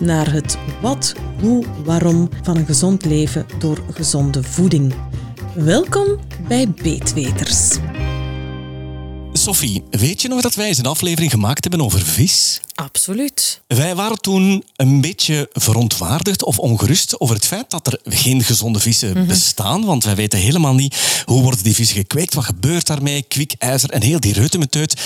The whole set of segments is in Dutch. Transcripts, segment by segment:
naar het wat, hoe, waarom van een gezond leven door gezonde voeding. Welkom bij Beetweters. Sophie, weet je nog dat wij eens een aflevering gemaakt hebben over vis? Absoluut. Wij waren toen een beetje verontwaardigd of ongerust over het feit dat er geen gezonde vissen bestaan, want wij weten helemaal niet hoe worden die vissen gekweekt, wat gebeurt daarmee, kwikijzer en heel die reutemeteut.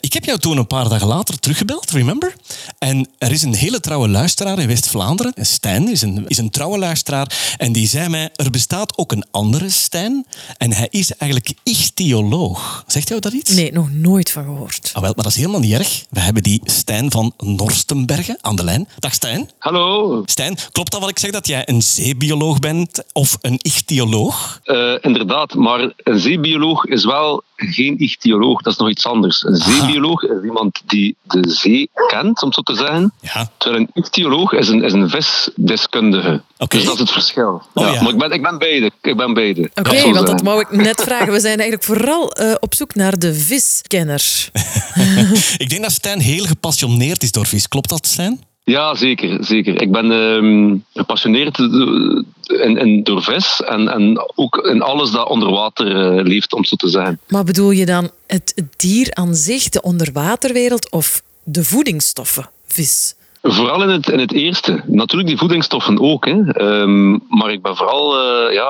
Ik heb jou toen een paar dagen later teruggebeld, remember? En er is een hele trouwe luisteraar in West-Vlaanderen, Stijn is een, is een trouwe luisteraar, en die zei mij, er bestaat ook een andere Stijn, en hij is eigenlijk ichthyoloog. Zegt jou dat iets? Nee, nog nooit van gehoord. Ah, wel, maar dat is helemaal niet erg. We hebben die Stijn van Norstenbergen aan de lijn. Dag Stijn. Hallo. Stijn, klopt dat wat ik zeg dat jij een zeebioloog bent of een ichthyoloog? Uh, inderdaad, maar een zeebioloog is wel geen ichthyoloog, dat is nog iets anders. Een zeebioloog is iemand die de zee kent, om zo te zeggen. Ja. Terwijl een ichthyoloog is een, is een visdeskundige. Oké. Dus dat is het verschil. Oh, ja. Maar ik ben, ik ben beide. Ik ben beide. Oké, want dat wou ik net vragen. We zijn eigenlijk vooral eh, op zoek naar de viskenner. ik denk dat Stijn heel gepassioneerd is door vis. Klopt dat, Stijn? Ja, zeker. zeker. Ik ben ehm, gepassioneerd in, in, door vis en, en ook in alles dat onder water eh, leeft, om zo te zeggen. Maar bedoel je dan het dier aan zich, de onderwaterwereld of de voedingsstoffen, vis? Vooral in het, in het eerste. Natuurlijk die voedingsstoffen ook. Hè. Ehm, maar ik ben vooral eh, ja,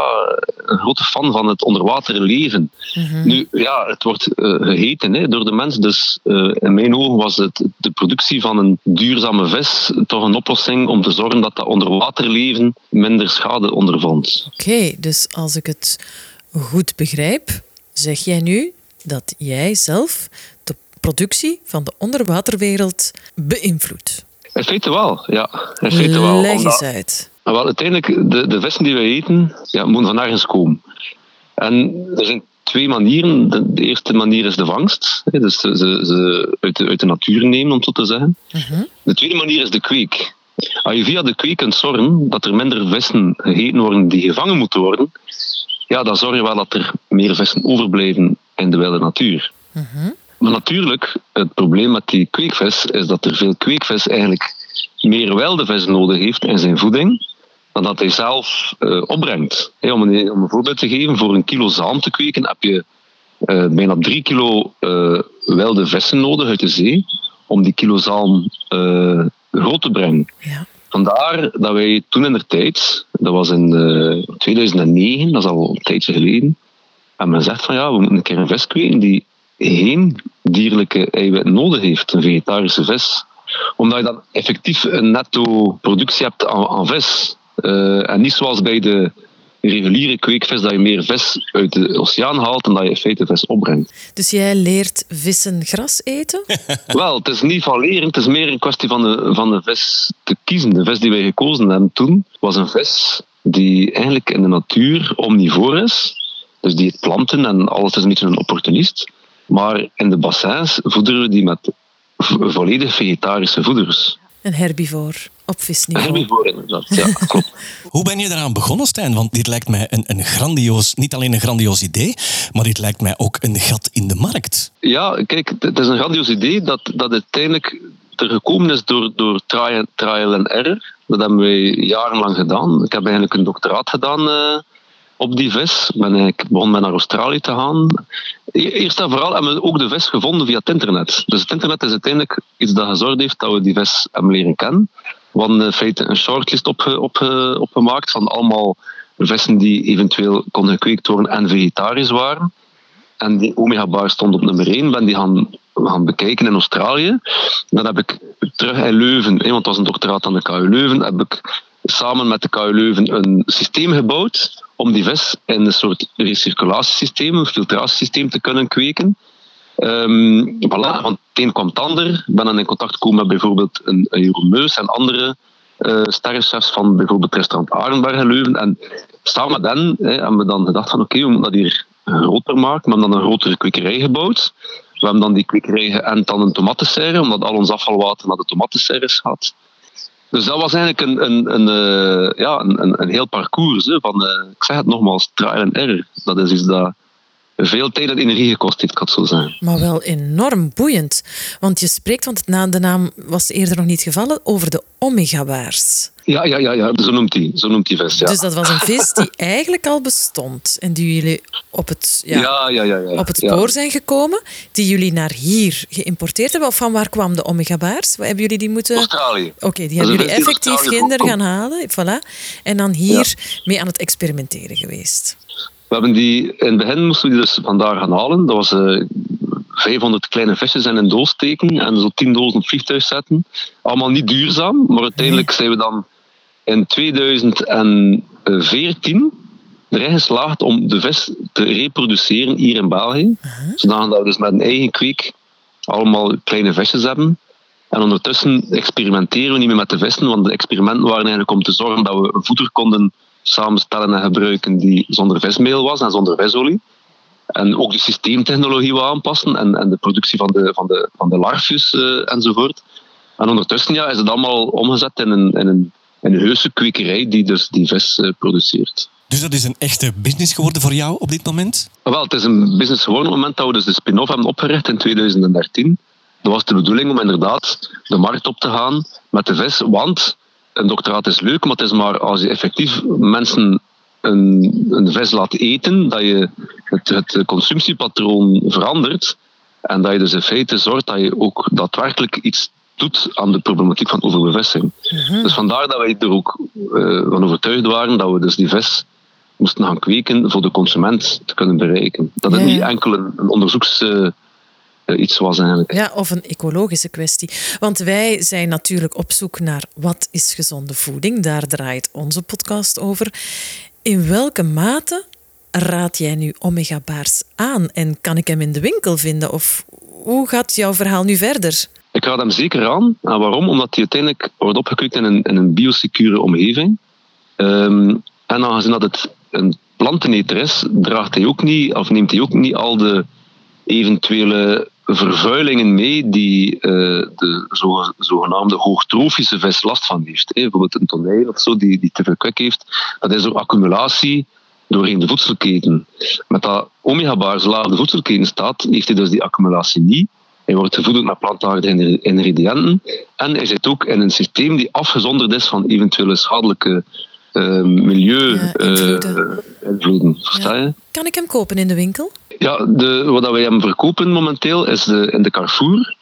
een grote fan van het onderwater leven. Nu, ja, het wordt geheten hè, door de mens. Dus eh, in mijn ogen was het, de productie van een duurzame vis toch een oplossing om te zorgen dat dat onderwaterleven minder schade ondervond. Oké, dus als ik het goed begrijp, zeg jij nu dat jij zelf de productie van de onderwaterwereld beïnvloedt. In feite wel, ja. In feite wel. Leg eens Omdat- uit. Wel, uiteindelijk, de, de vissen die wij eten, ja, moeten van nergens komen. En er zijn twee manieren. De, eerste manier is de vangst. hè, Dus ze, ze, ze uit, de, uit de natuur nemen, om zo te zeggen. De tweede manier is de kweek. Als je via de kweek kunt zorgen dat er minder vissen gegeten worden die gevangen moeten worden, ja, dan zorg je wel dat er meer vissen overblijven in de wilde natuur. Maar natuurlijk, het probleem met die kweekvis is dat er veel kweekvis eigenlijk meer wilde vis nodig heeft in zijn voeding dan dat hij zelf eh, opbrengt. Om, een, om een voorbeeld te geven, voor een kilo zalm te kweken heb je eh, bijna drie kilo wilde vissen nodig uit de zee om die kilo zalm groot te brengen. Ja. Vandaar dat wij toen in de tijd, dat was in eh, 2009, dat is al een tijdje geleden, en men zegt van ja, we moeten een keer een vis kweken die geen dierlijke eiwit nodig heeft, een vegetarische vis. Omdat je dan effectief een netto productie hebt aan, aan vis. Eh, en niet zoals bij de reguliere kweekvis, dat je meer vis uit de oceaan haalt en dat je in feite vis opbrengt. Dus jij leert vissen gras eten? Wel, het is niet van leren, het is meer een kwestie van de, van de vis te kiezen. De vis die wij gekozen hebben toen was een vis die eigenlijk in de natuur omnivoor is. Dus die eet planten en alles is een beetje een opportunist. Maar in de bassins voederen we die met volledig vegetarische voeders. Een herbivoor op visniveau. Herbivoor inderdaad, ja, klopt. Hoe ben je eraan begonnen, Stijn? Want dit lijkt mij een, een grandioos, niet alleen een grandioos idee, maar dit lijkt mij ook een gat in de markt. Ja, kijk, het is een grandioos idee dat, dat uiteindelijk er gekomen is door, door trial, trial and error. Dat hebben wij jarenlang gedaan. Ik heb eigenlijk een doctoraat gedaan eh, op die vis. Ik ben eigenlijk begonnen met naar Australië te gaan. E- Eerst en vooral hebben we ook de vis gevonden via het internet. Dus het internet is uiteindelijk iets dat gezorgd heeft dat we die vis hebben leren kennen. We hadden in feite een shortlist opge, opgemaakt van allemaal vissen die eventueel konden gekweekt worden en vegetarisch waren. En die omega-bar stond op nummer 1. Ben die gaan, gaan bekijken in Australië. Dan heb ik terug in Leuven, want was een doctoraat aan de KU Leuven, heb ik samen met de KU Leuven een systeem gebouwd om die vis in een soort recirculatiesysteem, een filtratiesysteem te kunnen kweken. Um, voilà, van het een kwam het ander. Ik ben dan in contact gekomen met bijvoorbeeld een, een Jeroen Meus en andere uh, sterrenchefs van bijvoorbeeld restaurant Arenberg in Leuven. En samen met hen hè, hebben we dan gedacht van oké, okay, we moeten dat hier groter maken. We hebben dan een grotere kwekerij gebouwd. We hebben dan die kwekerij geënt dan een tomatenserre, omdat al ons afvalwater naar de tomatenserres gaat. Dus dat was eigenlijk een, een, een, uh, ja, een, een, heel parcours. Hè, van, uh, ik zeg het nogmaals, trial and error. Dat is iets dat veel tijd en energie gekost heeft, kan zo zijn. Maar wel enorm boeiend. Want je spreekt, want de naam was eerder nog niet gevallen, over de omega-baars. Ja, ja, ja, ja, zo noemt hij zo noemt die vis. Ja. Dus dat was een vis die eigenlijk al bestond en die jullie op het, ja, ja, ja, ja, op het spoor zijn gekomen, die jullie naar hier geïmporteerd hebben. Of van waar kwam de omega-baars? Hebben jullie die moeten... Australië. Oké, die hebben jullie effectief ginder gaan halen. Voilà. En dan hier mee aan het experimenteren geweest. We hebben die, in het begin moesten we die dus vandaag gaan halen. Dat was uh, eh, 500 kleine visjes in een doos steken en zo 10 dozen op vliegtuig zetten. Allemaal niet duurzaam, maar uiteindelijk zijn we dan in 2014 erin geslaagd om de vis te reproduceren hier in België. Zodat we dus met een eigen kweek allemaal kleine visjes hebben. En ondertussen experimenteren we niet meer met de vissen, want de experimenten waren eigenlijk om te zorgen dat we een voeder konden samenstellen en gebruiken die zonder vismeel was en zonder visolie. En ook de systeemtechnologie wil aanpassen en, en de productie van de, van de, van de larfjes uh, enzovoort. En ondertussen ja, is het allemaal omgezet in een, in een, een heuse kwekerij die dus die vis uh, produceert. Dus dat is een echte business geworden voor jou op dit moment? Wel, het is een business geworden op het moment dat we dus de spin-off hebben opgericht in 2013. Dat was de bedoeling om inderdaad de markt op te gaan met de vis, want een doctoraat is leuk, maar het is maar als je effectief mensen een, een vis laat eten, dat je het, het consumptiepatroon verandert. En dat je dus in feite zorgt dat je ook daadwerkelijk iets doet aan de problematiek van overbevestiging. Mhm. Dus vandaar dat wij er ook uh, van overtuigd waren dat we dus die vis moesten gaan kweken voor de consument te kunnen bereiken. Dat het niet enkel een, een onderzoeks... Uh, eh, iets was eigenlijk. Ja, of een ecologische kwestie. Want wij zijn natuurlijk op zoek naar wat is gezonde voeding. Daar draait onze podcast over. In welke mate raad jij nu omega-baars aan? En kan ik hem in de winkel vinden? Of hoe gaat jouw verhaal nu verder? Ik raad hem zeker aan. En waarom? Omdat hij uiteindelijk wordt opgekweekt in een, een biosecure omgeving. Um, en aangezien dat het een planteneter is, draagt hij ook niet, of neemt hij ook niet al de eventuele vervuilingen mee die uh, de zogenaamde hoogtrofische vis last van heeft. Bijvoorbeeld een toneel of zo die, die te veel heeft. Dat is door accumulatie doorheen de voedselketen. Met dat omega-baars laag de voedselketen staat, heeft hij dus die accumulatie niet. Hij wordt gevoed met plantaardige ingrediënten. En hij zit ook in een systeem die afgezonderd is van eventuele schadelijke uh, milieu-invloeden. Ja, kan ik hem kopen in de winkel? Ja, de, wat wij hem verkopen momenteel is de, in de Carrefour.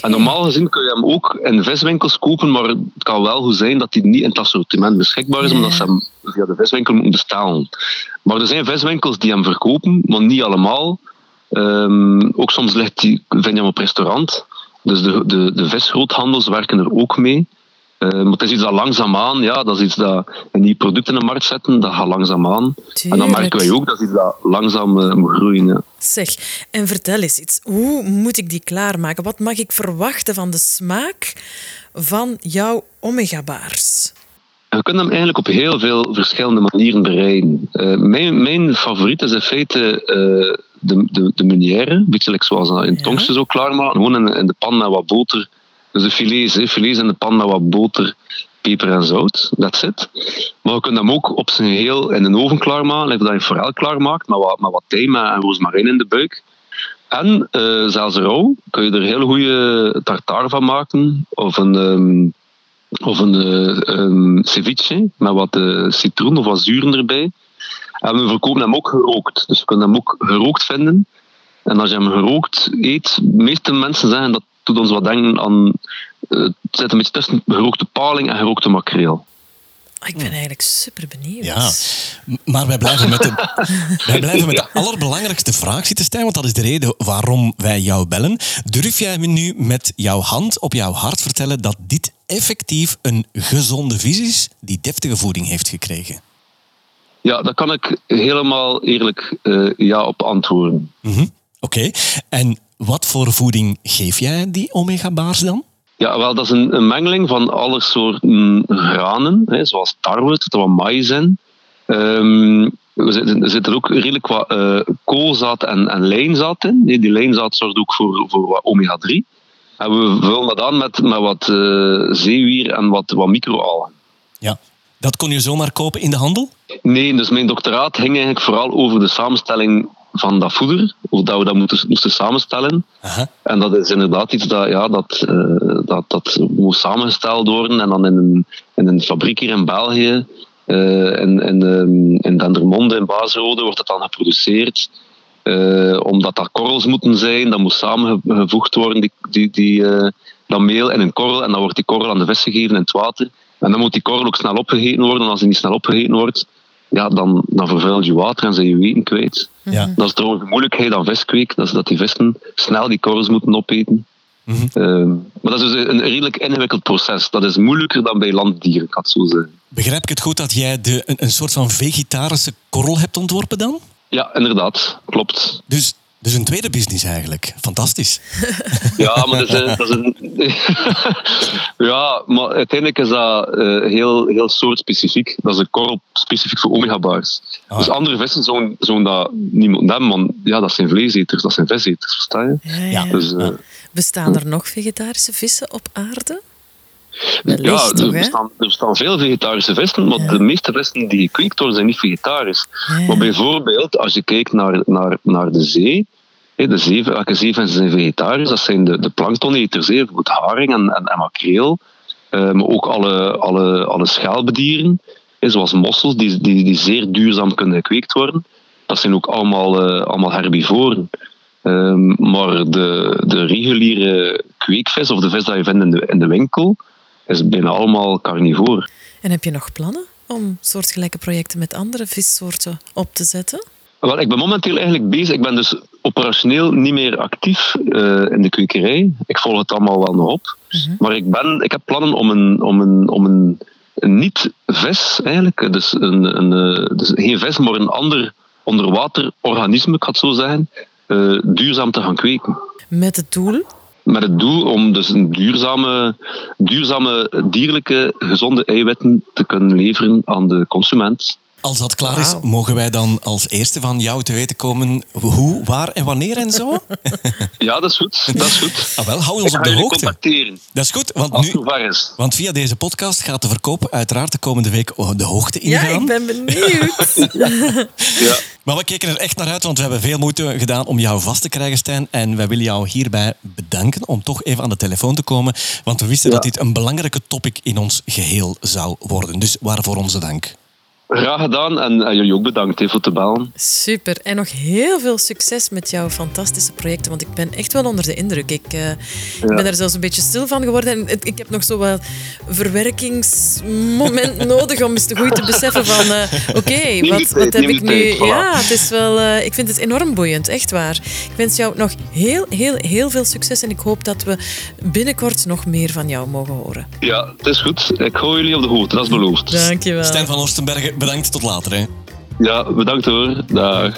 En normaal gezien kun je hem ook in viswinkels kopen, maar het kan wel goed zijn dat hij niet in het assortiment beschikbaar is, omdat ze hem via de viswinkel moeten bestellen. Maar er zijn viswinkels die hem verkopen, maar niet allemaal. Um, ook soms ligt die, vind je op restaurant. Dus de, de, de visgroothandels werken er ook mee. Uh, maar het is iets dat langzaamaan, ja, dat is iets dat een nieuw product in de markt zetten, dat gaat langzaamaan. Tuurlijk. En dan merken wij ook dat iets dat langzaam uh, moet groeien. Ja. Zeg, en vertel eens iets. Hoe moet ik die klaarmaken? Wat mag ik verwachten van de smaak van jouw omega-baars? Je kunt hem eigenlijk op heel veel verschillende manieren bereiden. Uh, mijn, mijn favoriet is in feite de, de, de meunière, een beetje zoals in ja. zo klaarmaken. Gewoon in, in de pan met wat boter dus de filets, hè. filets in de pan met wat boter, peper en zout. That's it. Maar je kunt hem ook op zijn geheel in de oven klaarmaken, like dat je forel klaarmaakt, met wat, met wat tijm en rozemarijn in de buik. En uh, zelfs rauw kun je er hele goede tartare van maken. Of een, um, of een um, ceviche met wat uh, citroen of wat zuren erbij. En we verkopen hem ook gerookt. Dus je kunt hem ook gerookt vinden. En als je hem gerookt eet, de meeste mensen zeggen dat doet ons wat denken aan. Uh, het zit een beetje tussen gerookte paling en gerookte makreel. Ik ben eigenlijk super benieuwd. Ja, maar wij blijven met de, wij blijven met de allerbelangrijkste vraag zitten, Stijn, want dat is de reden waarom wij jou bellen. Durf jij me nu met jouw hand op jouw hart vertellen dat dit effectief een gezonde visie is die deftige voeding heeft gekregen? Ja, daar kan ik helemaal eerlijk uh, ja op antwoorden. Mm Oké, en wat voor voeding geef jij die omega-baars dan? Ja, wel, dat is een, een mengeling van alle soorten granen, hè, zoals tarwe, er zit wat maïs in. Er zit, er zit er ook redelijk wat uh, koolzaad en, en lijnzaad in. Nee, die lijnzaad zorgt ook voor, voor wat omega-3. En we vullen dat aan met, met wat uh, zeewier en wat, wat microalgen. Ja, dat kon je zomaar kopen in de handel? Nee, dus mijn doctoraat ging eigenlijk vooral over de samenstelling van dat voeder, of dat we dat moesten samenstellen. Aha. En dat is inderdaad iets dat, ja, dat, uh, dat, dat moest samengesteld worden en dan in een, in een fabriek hier in België, uh, in, in, um, in Dendermonde, in Baasrode, wordt het dan geproduceerd. Uh, omdat dat korrels moeten zijn, dat moet samengevoegd worden, die, die, die, dat meel in een korrel, en dan wordt die korrel aan de vis gegeven in het water. En dan moet die korrel ook snel opgegeten worden, en als die niet snel opgegeten wordt, ja, dan, dan vervuilt je water en zijn je weten kwijt. Ja. Dat is trouwens de moeilijkheid aan viskweek, dat is dat die vissen snel die korrels moeten opeten. Mhm. Uh, maar dat is dus een redelijk ingewikkeld proces. Dat is moeilijker dan bij landdieren, had zo zeggen. Begrijp ik het goed dat jij de, een, een soort van vegetarische korrel hebt ontworpen dan? Ja, inderdaad. Klopt. Dus, dus een tweede business eigenlijk. Fantastisch. Ja, maar dat is, een- dat is een... ja, maar uiteindelijk is dat eh, heel, heel soortspecifiek. Dat is een korrel specifiek voor omega-bars. Ah. Dus andere vissen zouden, zouden dat moeten hebben, want ja, dat zijn vleeseters, dat zijn viseters, versta je? Ja, Ja. ja. Dus, eh, Bestaan er nog vegetarische vissen op aarde? Ja, Wellicht er toch, bestaan, er bestaan veel vegetarische vissen, maar de meeste vissen die gekweekt worden zijn niet vegetarisch. Ja. Maar bijvoorbeeld, als je kijkt naar, naar, naar de zee, de zee, welke zeevissen zijn vegetarisch? Dat zijn de, de planktoneters, bijvoorbeeld haring en, en, en makreel, eh, maar ook alle, alle, alle schelpdieren, hè, zoals mossels, die, die, die zeer duurzaam kunnen gekweekt worden. Dat zijn ook allemaal, eh, allemaal herbivoren. Ehm, maar de, de reguliere kweekvis, of de vis die je vindt in de, in de winkel, is bijna allemaal carnivoor. En heb je nog plannen om soortgelijke projecten met andere vissoorten op te zetten? Wel, ik ben momenteel eigenlijk bezig. Ik ben dus operationeel niet meer actief eh, in de kwekerij. Ik volg het allemaal wel nog op. Maar ik, ben, ik heb plannen om een, om een, om een, een niet-vis eigenlijk, dus, een, een, eh, dus geen vis, maar een ander onderwaterorganisme, ik ga het zo zeggen, eh, duurzaam te gaan kweken. Met het doel Met het doel om dus een duurzame, duurzame dierlijke, gezonde eiwitten te kunnen leveren aan de consument. Als dat klaar is, mogen wij dan als eerste van jou te weten komen hoe, waar en wanneer en zo? Ja, dat is goed. Dat is goed. Ah, wel, hou ons op de hoogte. contacteren Dat is goed, want, nu, want via deze podcast gaat de verkoop uiteraard de komende week de hoogte Ja, ingaan. ik ben benieuwd. Ja. Maar we kijken er echt naar uit, want we hebben veel moeite gedaan om jou vast te krijgen, Stijn. En wij willen jou hierbij bedanken om toch even aan de telefoon te komen. Want we wisten Ja. dat dit een belangrijke topic in ons geheel zou worden. Dus waarvoor onze dank. Graag gedaan en, en jullie ook bedankt hè, voor te bellen. Super. En nog heel veel succes met jouw fantastische projecten, want ik ben echt wel onder de indruk. Ik, eh, ik ben daar zelfs een beetje stil van geworden. En het- ik heb nog zo wat verwerkingsmoment nodig om eens te goed te beseffen van... eh, Oké, wat, wat heb ik nu... Ja, het is wel... eh, ik vind het enorm boeiend, echt waar. Ik wens jou nog heel, heel, heel veel succes en ik hoop dat we binnenkort nog meer van jou mogen horen. Ja, het is goed. Ik hou jullie op de hoogte, dat is beloofd. Dankjewel. Stijn van Oostenbergen, bedankt. Tot later. Hè. Ja, bedankt hoor. Dag.